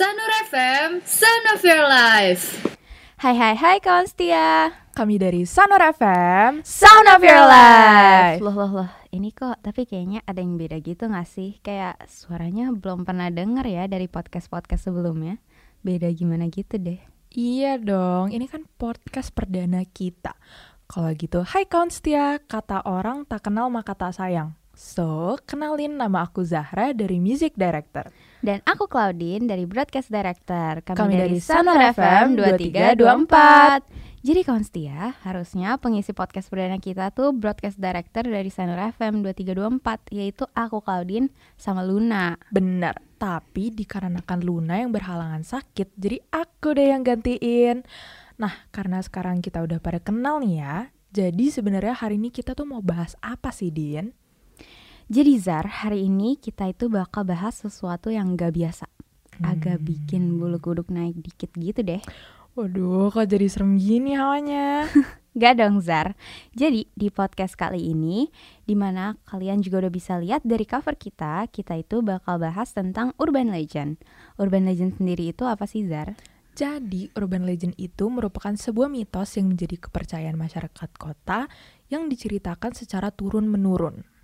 Sanur FM, Sound of Your Life. Hai hai hai kawan setia. Kami dari Sanor FM Sound of Your Life. Loh loh loh. Ini kok tapi kayaknya ada yang beda gitu gak sih? Kayak suaranya belum pernah denger ya dari podcast-podcast sebelumnya. Beda gimana gitu deh. Iya dong, ini kan podcast perdana kita. Kalau gitu, hai kawan setia Kata orang tak kenal maka tak sayang. So, kenalin nama aku Zahra dari Music Director Dan aku Claudine dari Broadcast Director. Kami, Kami dari dari Sanur Sanur FM FM 2324 Jadi kawan setia, harusnya pengisi podcast perdana kita tuh Broadcast Director dari Sanur FM 2324 Yaitu aku Claudine sama Luna. Bener, tapi dikarenakan Luna yang berhalangan sakit Jadi aku deh yang gantiin. Nah, karena sekarang kita udah pada kenal nih ya Jadi sebenarnya hari ini kita tuh mau bahas apa sih, Din? Jadi Zar, hari ini kita itu bakal bahas sesuatu yang gak biasa Agak bikin bulu kuduk naik dikit gitu deh Waduh, kok jadi serem gini hawanya? Gak dong Zar Jadi di podcast kali ini Di mana kalian juga udah bisa lihat dari cover kita Kita itu bakal bahas tentang urban legend Urban legend sendiri itu apa sih Zar? Jadi, urban legend itu merupakan sebuah mitos yang menjadi kepercayaan masyarakat kota yang diceritakan secara turun-menurun.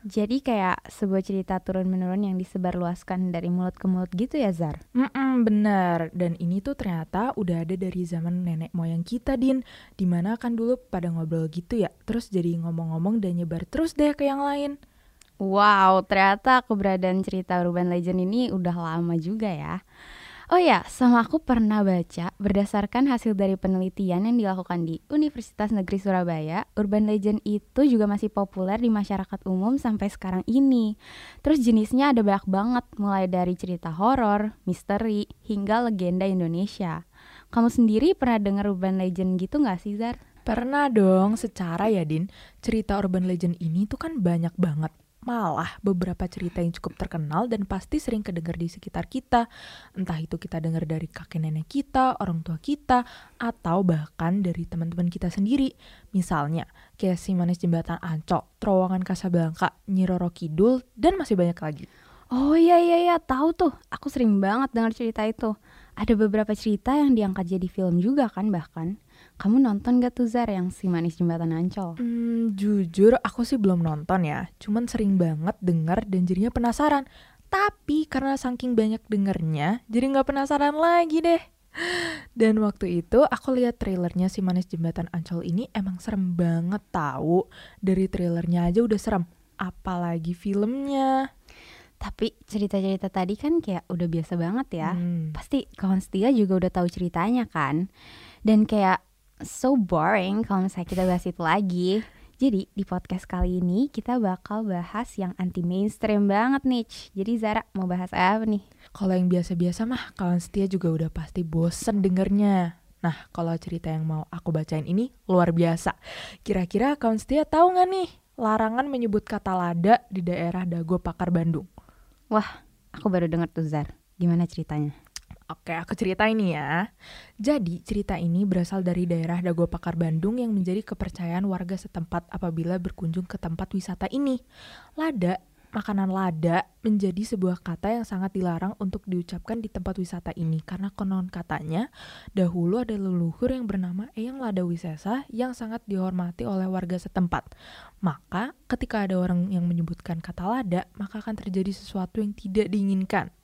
Jadi kayak sebuah cerita turun-menurun yang disebarluaskan dari mulut ke mulut gitu ya Zar? Mm bener. Dan ini tuh ternyata udah ada dari zaman nenek moyang kita, Din. Di mana kan dulu pada ngobrol gitu ya, terus jadi ngomong-ngomong dan nyebar terus deh ke yang lain. Wow, ternyata keberadaan cerita urban legend ini udah lama juga ya. Oh ya, sama aku pernah baca berdasarkan hasil dari penelitian yang dilakukan di Universitas Negeri Surabaya, urban legend itu juga masih populer di masyarakat umum sampai sekarang ini. Terus jenisnya ada banyak banget, mulai dari cerita horor, misteri, hingga legenda Indonesia. Kamu sendiri pernah dengar urban legend gitu nggak sih, Zar? Pernah dong, secara ya, Din. Cerita urban legend ini tuh kan banyak banget. Malah beberapa cerita yang cukup terkenal dan pasti sering kedengar di sekitar kita. Entah itu kita dengar dari kakek nenek kita, orang tua kita, atau bahkan dari teman-teman kita sendiri. Misalnya, kayak si manis jembatan Ancol, terowongan Kasablanka, Nyi Roro Kidul, dan masih banyak lagi. Oh iya iya iya, tahu tuh. Aku sering banget dengar cerita itu. Ada beberapa cerita yang diangkat jadi film juga kan bahkan. Kamu nonton gak tuh Zar yang si manis jembatan Ancol? Hmm, jujur aku sih belum nonton ya. Cuman sering banget denger dan jadinya penasaran. Tapi karena saking banyak dengernya, jadi nggak penasaran lagi deh. Dan waktu itu aku lihat trailernya si manis jembatan Ancol ini emang serem banget tahu. Dari trailernya aja udah serem. Apalagi filmnya. Tapi cerita-cerita tadi kan kayak udah biasa banget ya. Hmm. Pasti kawan setia juga udah tahu ceritanya kan. Dan kayak so boring kalau misalnya kita bahas itu lagi. Jadi di podcast kali ini kita bakal bahas yang anti mainstream banget nih. Jadi Zara mau bahas apa nih? Kalau yang biasa-biasa mah kawan setia juga udah pasti bosen dengernya. Nah, kalau cerita yang mau aku bacain ini luar biasa. Kira-kira kawan setia tahu nggak nih larangan menyebut kata lada di daerah Dago Pakar Bandung? Wah, aku baru denger tuh Zar. Gimana ceritanya? Oke, aku ceritain nih ya. Jadi, cerita ini berasal dari daerah Dago Pakar Bandung yang menjadi kepercayaan warga setempat apabila berkunjung ke tempat wisata ini. Lada, makanan lada menjadi sebuah kata yang sangat dilarang untuk diucapkan di tempat wisata ini karena konon katanya dahulu ada leluhur yang bernama Eyang Lada Wisesa yang sangat dihormati oleh warga setempat. Maka, ketika ada orang yang menyebutkan kata lada, maka akan terjadi sesuatu yang tidak diinginkan.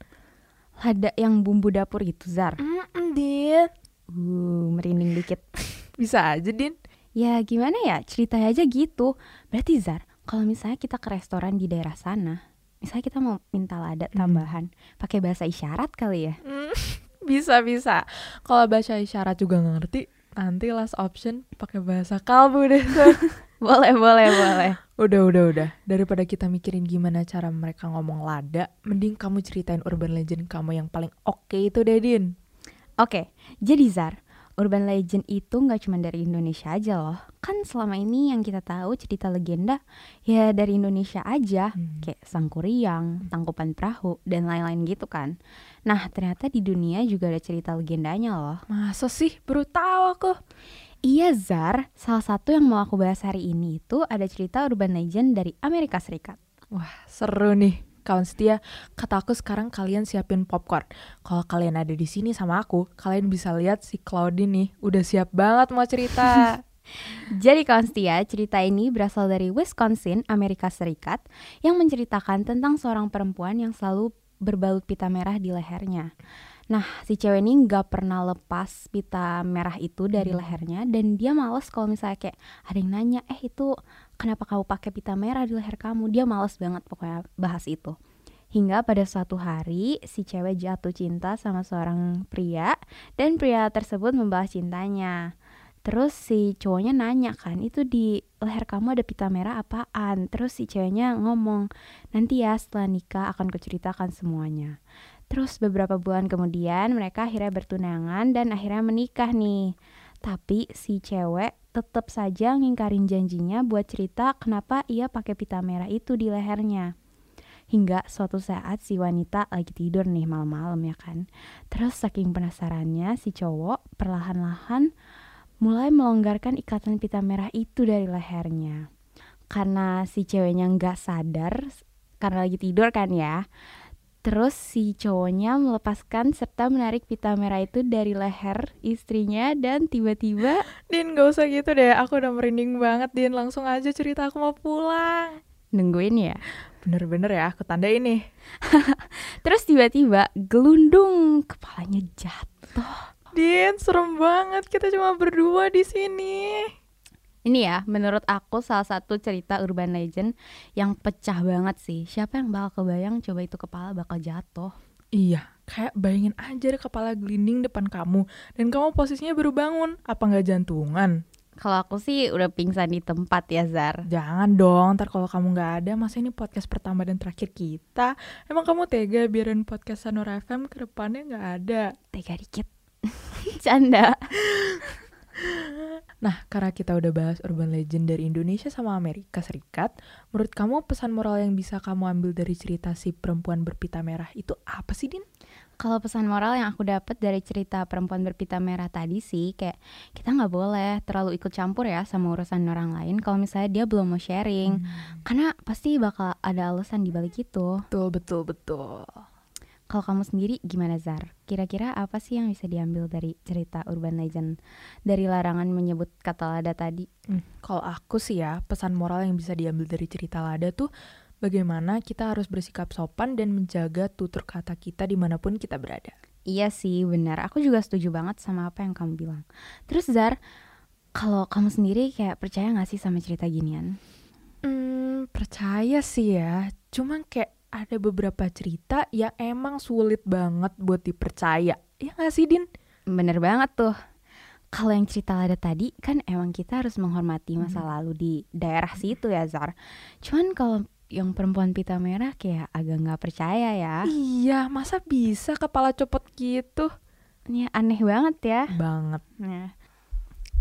Lada yang bumbu dapur itu Zar. Mm, Din. Uh, merinding dikit. Bisa aja, Din. Ya gimana ya ceritanya aja gitu Berarti Zar kalau misalnya kita ke restoran di daerah sana Misalnya kita mau minta lada tambahan pakai bahasa isyarat kali ya Mm, bisa bisa. Kalau bahasa isyarat juga nggak ngerti, nanti last option pakai bahasa kalbu deh. Boleh boleh boleh udah udah udah. Daripada kita mikirin gimana cara mereka ngomong lada, mending kamu ceritain urban legend kamu yang paling oke itu deh, Din. Oke jadi Zar Urban legend itu nggak cuma dari Indonesia aja loh Kan selama ini yang kita tahu cerita legenda Ya dari Indonesia aja Hmm. Kayak Sangkuriang, Tangkupan Perahu, dan lain-lain gitu kan Nah ternyata di dunia juga ada cerita legendanya loh Masa sih? Baru tahu aku. Iya Zar, salah satu yang mau aku bahas hari ini itu ada cerita urban legend dari Amerika Serikat. Wah, seru nih. kawan setia. Kata aku sekarang kalian siapin popcorn. Kalau kalian ada di sini sama aku, kalian bisa lihat si Claudine nih udah siap banget mau cerita. Jadi kawan setia, cerita ini berasal dari Wisconsin, Amerika Serikat, yang menceritakan tentang seorang perempuan yang selalu berbalut pita merah di lehernya. Nah, si cewek ini nggak pernah lepas pita merah itu dari Hmm. lehernya dan dia males kalau misalnya kayak ada yang nanya, eh itu kenapa kamu pakai pita merah di leher kamu? Dia males banget pokoknya bahas itu. Hingga pada suatu hari si cewek jatuh cinta sama seorang pria dan pria tersebut membalas cintanya. Terus si cowoknya nanya kan, itu di leher kamu ada pita merah apaan? Terus si ceweknya ngomong, nanti ya setelah nikah akan kuceritakan semuanya. Terus beberapa bulan kemudian mereka akhirnya bertunangan dan akhirnya menikah nih. Tapi si cewek tetap saja ngingkarin janjinya buat cerita kenapa ia pakai pita merah itu di lehernya. Hingga suatu saat si wanita lagi tidur nih malam-malam ya kan. Terus saking penasarannya si cowok perlahan-lahan mulai melonggarkan ikatan pita merah itu dari lehernya. Karena si ceweknya nggak sadar karena lagi tidur kan ya. Terus si cowoknya melepaskan serta menarik pita merah itu dari leher istrinya dan tiba-tiba Din gak usah gitu deh, aku udah merinding banget Din, langsung aja cerita aku mau pulang. nungguin ya. Bener-bener ya, aku tandain nih. Terus tiba-tiba gelundung kepalanya jatuh. Din, serem banget, kita cuma berdua di sini. Ini ya, menurut aku salah satu cerita urban legend yang pecah banget sih. Siapa yang bakal kebayang coba itu kepala bakal jatuh? Iya, kayak bayangin aja deh kepala gelinding depan kamu dan kamu posisinya baru bangun. Apa nggak jantungan? Kalau aku sih udah pingsan di tempat ya Zar. Jangan dong, ntar kalau kamu nggak ada, masa ini podcast pertama dan terakhir kita? Emang kamu tega biarin podcast Sanora FM ke depannya nggak ada? Tega dikit. Canda. Nah, karena kita udah bahas urban legend dari Indonesia sama Amerika Serikat, menurut kamu pesan moral yang bisa kamu ambil dari cerita si perempuan berpita merah itu apa sih, Din? Kalau pesan moral yang aku dapat dari cerita perempuan berpita merah tadi sih kayak kita nggak boleh terlalu ikut campur ya sama urusan orang lain kalau misalnya dia belum mau sharing karena pasti bakal ada alasan di balik itu. Betul, betul, betul. Kalau kamu sendiri gimana Zar? Kira-kira apa sih yang bisa diambil dari cerita urban legend dari larangan menyebut kata lada tadi? Hmm, kalau aku sih ya, pesan moral yang bisa diambil dari cerita Lada tuh bagaimana kita harus bersikap sopan dan menjaga tutur kata kita di mana pun kita berada. Iya sih benar, aku juga setuju banget sama apa yang kamu bilang. Terus Zar, kalau kamu sendiri kayak percaya gak sih sama cerita ginian? Hmm, percaya sih ya. Cuman kayak ada beberapa cerita yang emang sulit banget buat dipercaya. Ya gak sih, Din? Bener banget tuh. Kalau yang cerita lada tadi kan emang kita harus menghormati masa lalu di daerah situ ya Zar. Cuman kalau yang perempuan pita merah kayak agak nggak percaya ya. Iya, masa bisa kepala copot gitu? Ini aneh banget ya. Banget. Nah.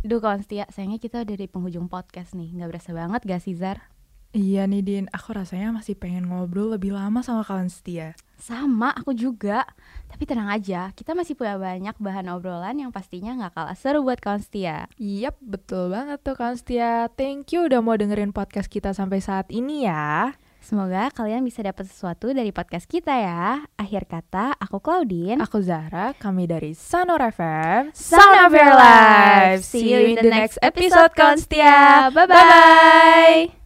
Duh kawan setia, sayangnya kita udah di penghujung podcast nih. Nggak berasa banget gak sih Zar? Iya nih, Din. Aku rasanya masih pengen ngobrol lebih lama sama kawan setia. Sama, aku juga. Tapi tenang aja, kita masih punya banyak bahan obrolan yang pastinya nggak kalah seru buat kawan setia. Yap, betul banget tuh kawan setia. Thank you udah mau dengerin podcast kita sampai saat ini ya. Semoga kalian bisa dapat sesuatu dari podcast kita ya. Akhir kata, aku Claudine. Aku Zahra, kami dari Sanor FM. Sound of your life. See you in the next episode, kawan setia. Bye-bye.